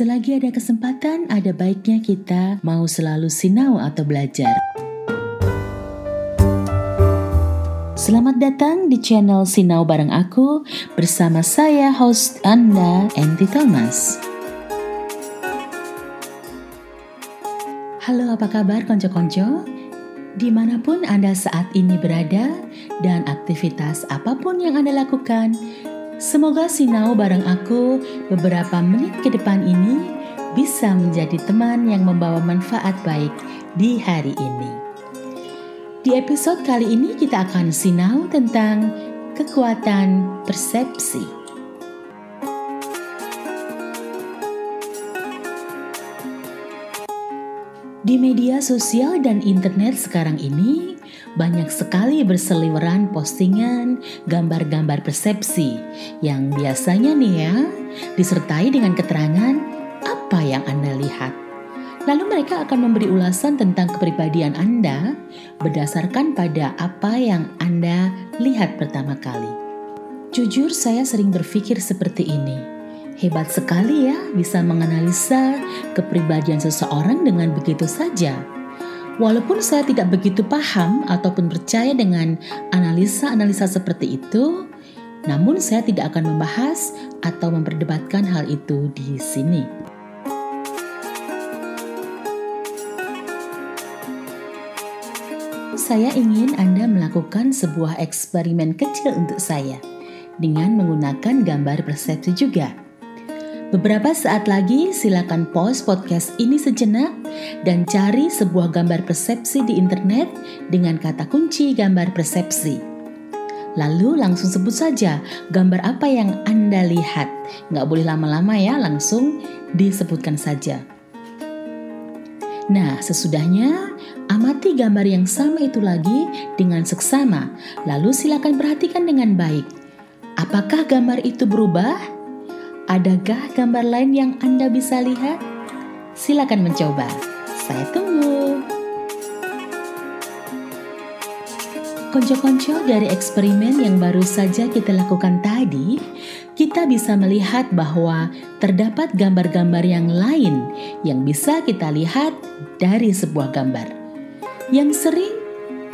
Selagi ada kesempatan, ada baiknya kita mau selalu sinau atau belajar. Selamat datang di channel Sinau bareng aku bersama saya host Anda, Enti Thomas. Halo apa kabar konco-konco? Di mana pun Anda saat ini berada dan aktivitas apa pun yang Anda lakukan, Semoga sinau bareng aku beberapa menit ke depan ini bisa menjadi teman yang membawa manfaat baik di hari ini. Di episode kali ini kita akan sinau tentang kekuatan persepsi. Di media sosial dan internet sekarang ini, banyak sekali berseliweran postingan gambar-gambar persepsi yang biasanya nih ya disertai dengan keterangan apa yang Anda lihat. Lalu mereka akan memberi ulasan tentang kepribadian Anda berdasarkan pada apa yang Anda lihat pertama kali. Jujur saya sering berpikir seperti ini. Hebat sekali ya bisa menganalisa kepribadian seseorang dengan begitu saja Walaupun saya tidak begitu paham ataupun percaya dengan analisa-analisa seperti itu, namun saya tidak akan membahas atau memperdebatkan hal itu di sini. Saya ingin Anda melakukan sebuah eksperimen kecil untuk saya dengan menggunakan gambar persepsi juga. Beberapa saat lagi silakan pause podcast ini sejenak dan cari sebuah gambar persepsi di internet dengan kata kunci gambar persepsi. Lalu langsung sebut saja gambar apa yang Anda lihat. Nggak boleh lama-lama ya, langsung disebutkan saja. Nah, sesudahnya amati gambar yang sama itu lagi dengan seksama. Lalu silakan perhatikan dengan baik. Apakah gambar itu berubah? Adakah gambar lain yang Anda bisa lihat? Silakan mencoba. Saya tunggu. Konco-konco dari eksperimen yang baru saja kita lakukan tadi, kita bisa melihat bahwa terdapat gambar-gambar yang lain yang bisa kita lihat dari sebuah gambar. Yang sering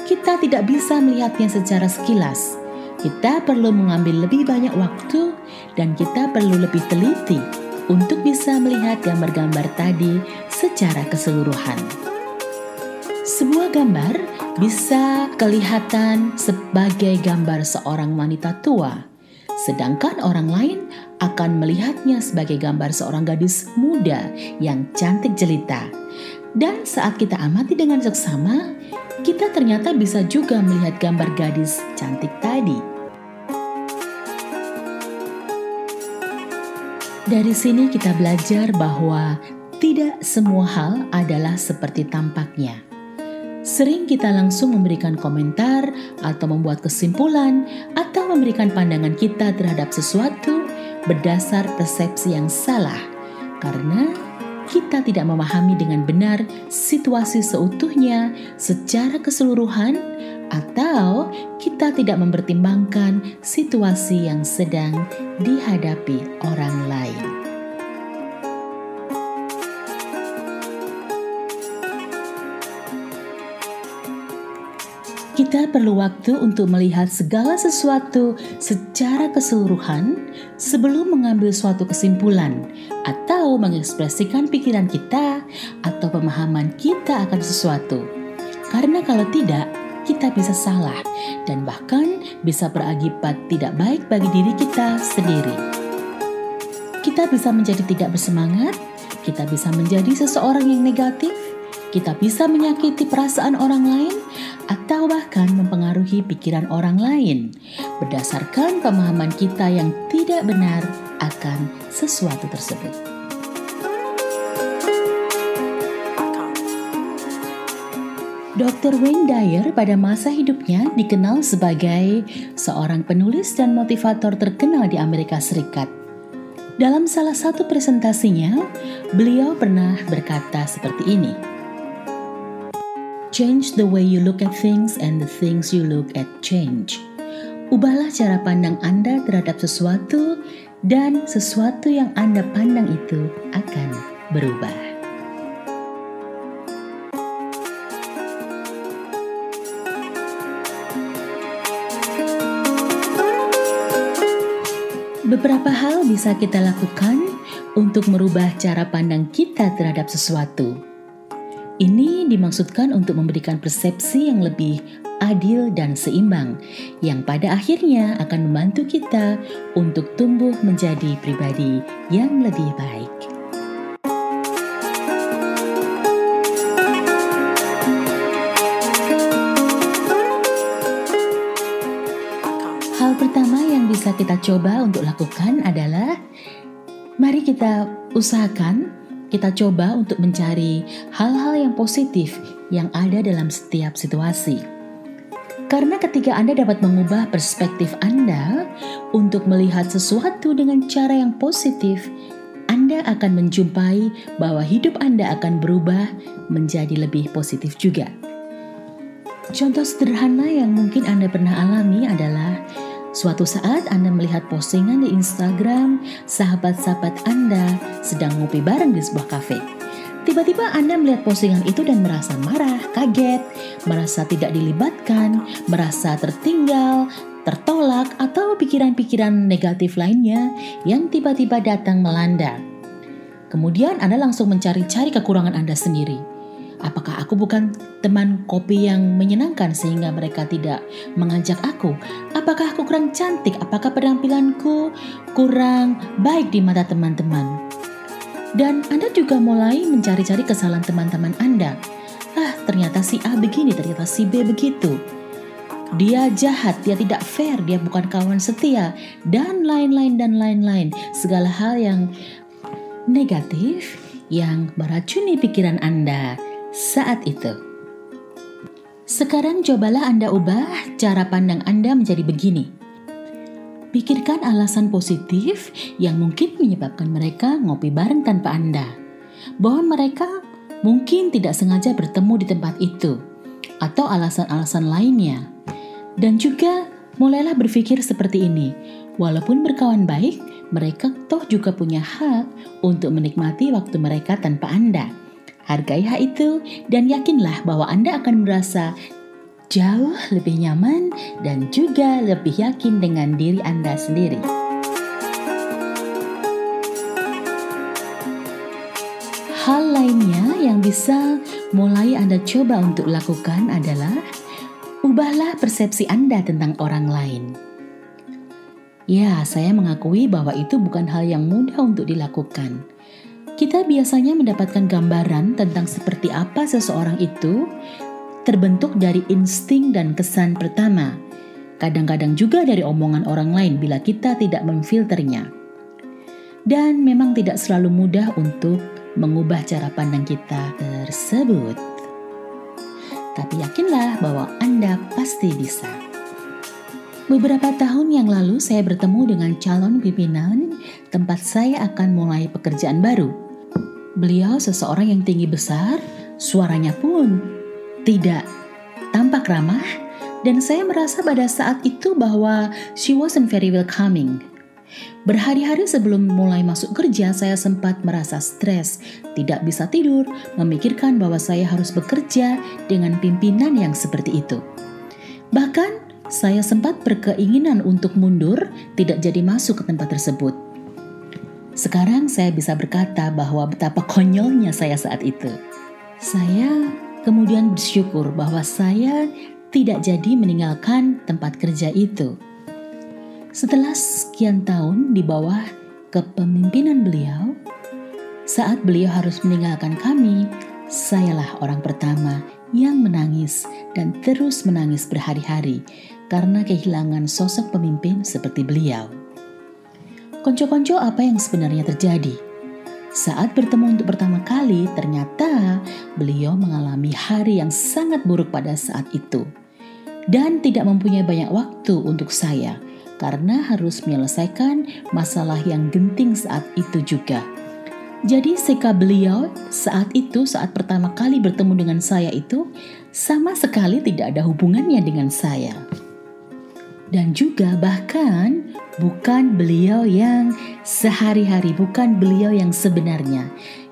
kita tidak bisa melihatnya secara sekilas kita perlu mengambil lebih banyak waktu dan kita perlu lebih teliti untuk bisa melihat gambar-gambar tadi secara keseluruhan. Sebuah gambar bisa kelihatan sebagai gambar seorang wanita tua, sedangkan orang lain akan melihatnya sebagai gambar seorang gadis muda yang cantik jelita. Dan saat kita amati dengan seksama, kita ternyata bisa juga melihat gambar gadis cantik tadi. Dari sini kita belajar bahwa tidak semua hal adalah seperti tampaknya. Sering kita langsung memberikan komentar atau membuat kesimpulan atau memberikan pandangan kita terhadap sesuatu berdasar persepsi yang salah karena kita tidak memahami dengan benar situasi seutuhnya secara keseluruhan, atau kita tidak mempertimbangkan situasi yang sedang dihadapi orang lain. Kita perlu waktu untuk melihat segala sesuatu secara keseluruhan sebelum mengambil suatu kesimpulan atau mengekspresikan pikiran kita atau pemahaman kita akan sesuatu. Karena kalau tidak, kita bisa salah dan bahkan bisa berakibat tidak baik bagi diri kita sendiri. Kita bisa menjadi tidak bersemangat, kita bisa menjadi seseorang yang negatif, kita bisa menyakiti perasaan orang lain, atau bahkan mempengaruhi pikiran orang lain berdasarkan pemahaman kita yang tidak benar akan sesuatu tersebut. Dr. Wayne Dyer pada masa hidupnya dikenal sebagai seorang penulis dan motivator terkenal di Amerika Serikat. Dalam salah satu presentasinya, beliau pernah berkata seperti ini. Change the way you look at things and the things you look at change. Ubahlah cara pandang Anda terhadap sesuatu, dan sesuatu yang Anda pandang itu akan berubah. Beberapa hal bisa kita lakukan untuk merubah cara pandang kita terhadap sesuatu. Ini dimaksudkan untuk memberikan persepsi yang lebih adil dan seimbang, yang pada akhirnya akan membantu kita untuk tumbuh menjadi pribadi yang lebih baik. Coba untuk lakukan adalah mari kita usahakan, kita coba untuk mencari hal-hal yang positif yang ada dalam setiap situasi. Karena ketika Anda dapat mengubah perspektif Anda untuk melihat sesuatu dengan cara yang positif, Anda akan menjumpai bahwa hidup Anda akan berubah menjadi lebih positif juga. Contoh sederhana yang mungkin Anda pernah alami adalah Suatu saat Anda melihat postingan di Instagram, sahabat-sahabat Anda sedang ngopi bareng di sebuah kafe. Tiba-tiba Anda melihat postingan itu dan merasa marah, kaget, merasa tidak dilibatkan, merasa tertinggal, tertolak, atau pikiran-pikiran negatif lainnya yang tiba-tiba datang melanda. Kemudian Anda langsung mencari-cari kekurangan Anda sendiri Apakah aku bukan teman kopi yang menyenangkan sehingga mereka tidak mengajak aku? Apakah aku kurang cantik? Apakah penampilanku kurang baik di mata teman-teman? Dan Anda juga mulai mencari-cari kesalahan teman-teman Anda. Ah, ternyata si A begini, ternyata si B begitu. Dia jahat, dia tidak fair, dia bukan kawan setia, dan lain-lain dan lain-lain. Segala hal yang negatif yang meracuni pikiran Anda saat itu. Sekarang cobalah Anda ubah cara pandang Anda menjadi begini. Pikirkan alasan positif yang mungkin menyebabkan mereka ngopi bareng tanpa Anda. Bahwa mereka mungkin tidak sengaja bertemu di tempat itu, atau alasan-alasan lainnya. Dan juga mulailah berpikir seperti ini, walaupun berkawan baik, mereka toh juga punya hak untuk menikmati waktu mereka tanpa Anda Hargai hak itu dan yakinlah bahwa Anda akan merasa jauh lebih nyaman dan juga lebih yakin dengan diri Anda sendiri. Hal lainnya yang bisa mulai Anda coba untuk lakukan adalah ubahlah persepsi Anda tentang orang lain. Ya, saya mengakui bahwa itu bukan hal yang mudah untuk dilakukan kita biasanya mendapatkan gambaran tentang seperti apa seseorang itu terbentuk dari insting dan kesan pertama. Kadang-kadang juga dari omongan orang lain bila kita tidak memfilternya. Dan memang tidak selalu mudah untuk mengubah cara pandang kita tersebut. Tapi yakinlah bahwa Anda pasti bisa. Beberapa tahun yang lalu saya bertemu dengan calon pimpinan tempat saya akan mulai pekerjaan baru. Beliau seseorang yang tinggi besar, suaranya pun tidak tampak ramah, dan saya merasa pada saat itu bahwa she wasn't very welcoming. Berhari-hari sebelum mulai masuk kerja, saya sempat merasa stres, tidak bisa tidur, memikirkan bahwa saya harus bekerja dengan pimpinan yang seperti itu. Bahkan, saya sempat berkeinginan untuk mundur, tidak jadi masuk ke tempat tersebut. Sekarang saya bisa berkata bahwa betapa konyolnya saya saat itu. Saya kemudian bersyukur bahwa saya tidak jadi meninggalkan tempat kerja itu. Setelah sekian tahun di bawah kepemimpinan beliau, saat beliau harus meninggalkan kami, sayalah orang pertama yang menangis dan terus menangis berhari-hari karena kehilangan sosok pemimpin seperti beliau. Konco-konco apa yang sebenarnya terjadi? Saat bertemu untuk pertama kali, ternyata beliau mengalami hari yang sangat buruk pada saat itu dan tidak mempunyai banyak waktu untuk saya karena harus menyelesaikan masalah yang genting saat itu juga. Jadi sikap beliau saat itu saat pertama kali bertemu dengan saya itu sama sekali tidak ada hubungannya dengan saya. Dan juga bahkan bukan beliau yang sehari-hari, bukan beliau yang sebenarnya.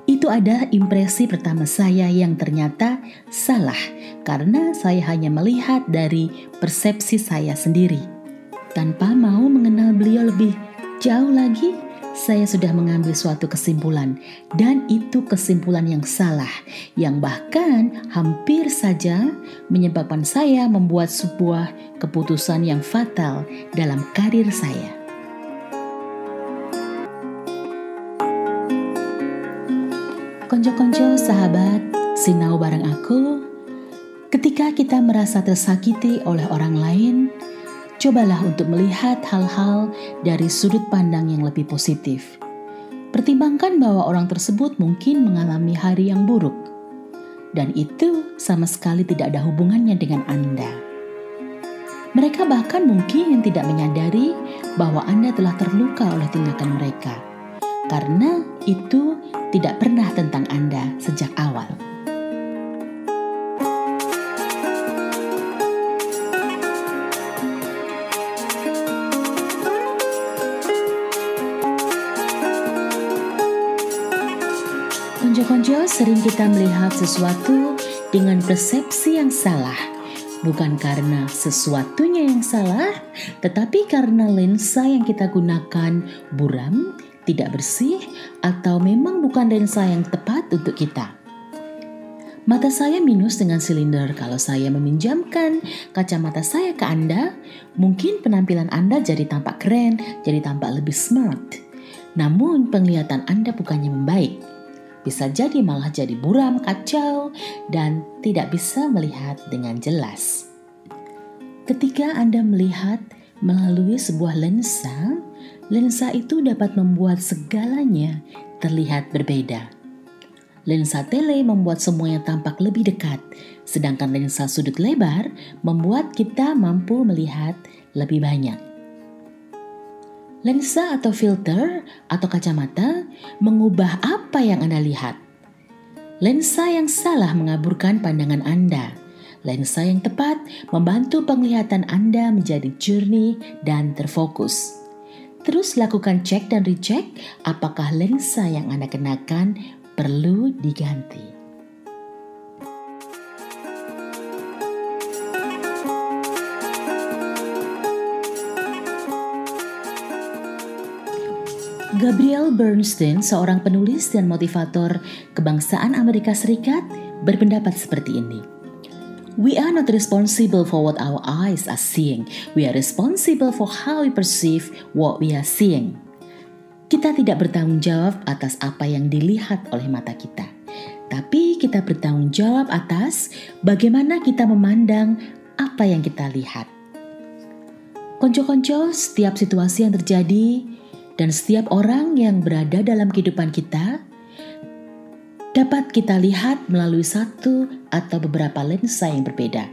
Itu ada impresi pertama saya yang ternyata salah karena saya hanya melihat dari persepsi saya sendiri. Tanpa mau mengenal beliau lebih jauh lagi, saya sudah mengambil suatu kesimpulan, dan itu kesimpulan yang salah, yang bahkan hampir saja menyebabkan saya membuat sebuah keputusan yang fatal dalam karir saya. Konco-konco sahabat, sinau bareng aku. Ketika kita merasa tersakiti oleh orang lain, cobalah untuk melihat hal-hal dari sudut pandang yang lebih positif. Pertimbangkan bahwa orang tersebut mungkin mengalami hari yang buruk, dan itu sama sekali tidak ada hubungannya dengan Anda. Mereka bahkan mungkin tidak menyadari bahwa Anda telah terluka oleh tindakan mereka, karena itu tidak sesuatu dengan persepsi yang salah, bukan karena sesuatunya yang salah, tetapi karena lensa yang kita gunakan buram, tidak bersih, atau memang bukan lensa yang tepat untuk kita. Mata saya minus dengan silinder. Kalau saya meminjamkan kacamata saya ke Anda, mungkin penampilan Anda jadi tampak keren, jadi tampak lebih smart. Namun penglihatan Anda bukannya membaik bisa jadi malah jadi buram, kacau, dan tidak bisa melihat dengan jelas. Ketika Anda melihat melalui sebuah lensa, lensa itu dapat membuat segalanya terlihat berbeda. Lensa tele membuat semuanya tampak lebih dekat, sedangkan lensa sudut lebar membuat kita mampu melihat lebih banyak. Lensa atau filter atau kacamata mengubah apa yang Anda lihat. Lensa yang salah mengaburkan pandangan Anda. Lensa yang tepat membantu penglihatan Anda menjadi jernih dan terfokus. Terus lakukan cek dan recheck apakah lensa yang Anda kenakan perlu diganti. Gabriel Bernstein, seorang penulis dan motivator kebangsaan Amerika Serikat, berpendapat seperti ini. We are not responsible for what our eyes are seeing. We are responsible for how we perceive what we are seeing. Kita tidak bertanggung jawab atas apa yang dilihat oleh mata kita, tapi kita bertanggung jawab atas bagaimana kita memandang apa yang kita lihat. Konco-konco, setiap situasi yang terjadi, dan setiap orang yang berada dalam kehidupan kita dapat kita lihat melalui satu atau beberapa lensa yang berbeda.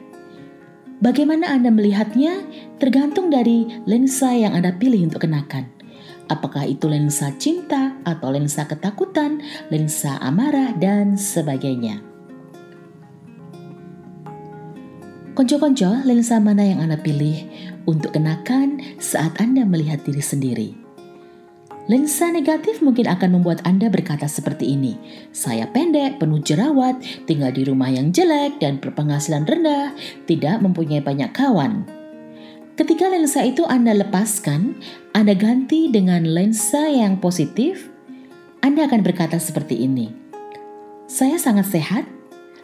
Bagaimana Anda melihatnya tergantung dari lensa yang Anda pilih untuk kenakan. Apakah itu lensa cinta atau lensa ketakutan, lensa amarah, dan sebagainya. Konco-konco, lensa mana yang Anda pilih untuk kenakan saat Anda melihat diri sendiri? Lensa negatif mungkin akan membuat Anda berkata seperti ini, saya pendek, penuh jerawat, tinggal di rumah yang jelek dan berpenghasilan rendah, tidak mempunyai banyak kawan. Ketika lensa itu Anda lepaskan, Anda ganti dengan lensa yang positif, Anda akan berkata seperti ini, saya sangat sehat,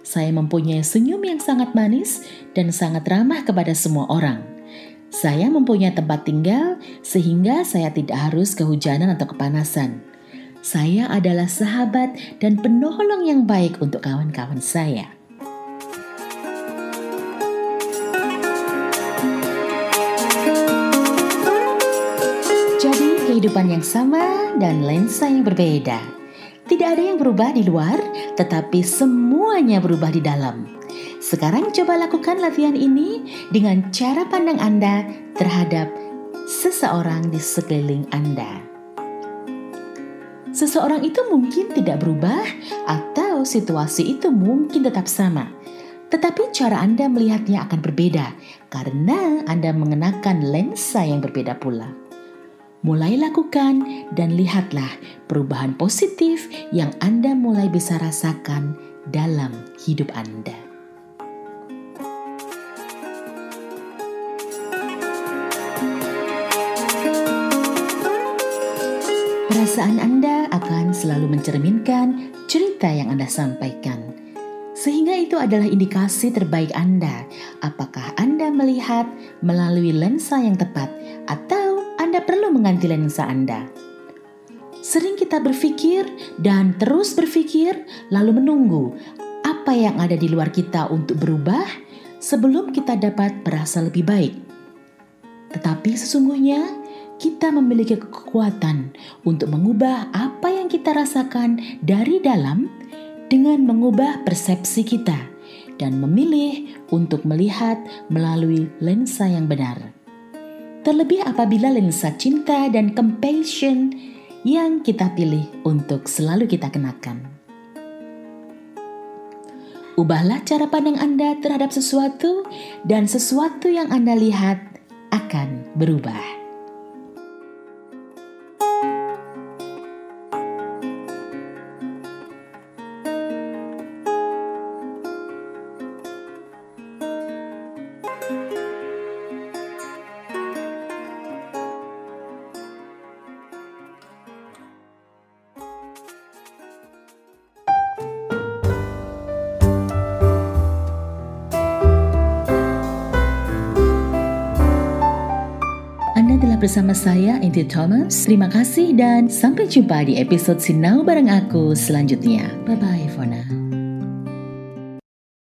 saya mempunyai senyum yang sangat manis dan sangat ramah kepada semua orang. Saya mempunyai tempat tinggal sehingga saya tidak harus kehujanan atau kepanasan. Saya adalah sahabat dan penolong yang baik untuk kawan-kawan saya. Jadi, kehidupan yang sama dan lensa yang berbeda. Tidak ada yang berubah di luar, tetapi semuanya berubah di dalam. Sekarang coba lakukan latihan ini dengan cara pandang Anda terhadap seseorang di sekeliling Anda. Seseorang itu mungkin tidak berubah atau situasi itu mungkin tetap sama. Tetapi cara Anda melihatnya akan berbeda karena Anda mengenakan lensa yang berbeda pula. Mulai lakukan dan lihatlah perubahan positif yang Anda mulai bisa rasakan dalam hidup Anda. Perasaan Anda akan selalu mencerminkan cerita yang Anda sampaikan. Sehingga itu adalah indikasi terbaik Anda, apakah Anda melihat melalui lensa yang tepat atau Anda perlu mengganti lensa Anda. Sering kita berpikir dan terus berpikir lalu menunggu apa yang ada di luar kita untuk berubah sebelum kita dapat merasa lebih baik. Tetapi sesungguhnya kita memiliki kekuatan untuk mengubah apa yang kita rasakan dari dalam dengan mengubah persepsi kita dan memilih untuk melihat melalui lensa yang benar. Terlebih apabila lensa cinta dan compassion yang kita pilih untuk selalu kita kenakan. Ubahlah cara pandang Anda terhadap sesuatu, dan sesuatu yang Anda lihat akan berubah. Bersama saya, Inti Thomas. Terima kasih dan sampai jumpa di episode Sinau bareng aku selanjutnya. Bye-bye for now.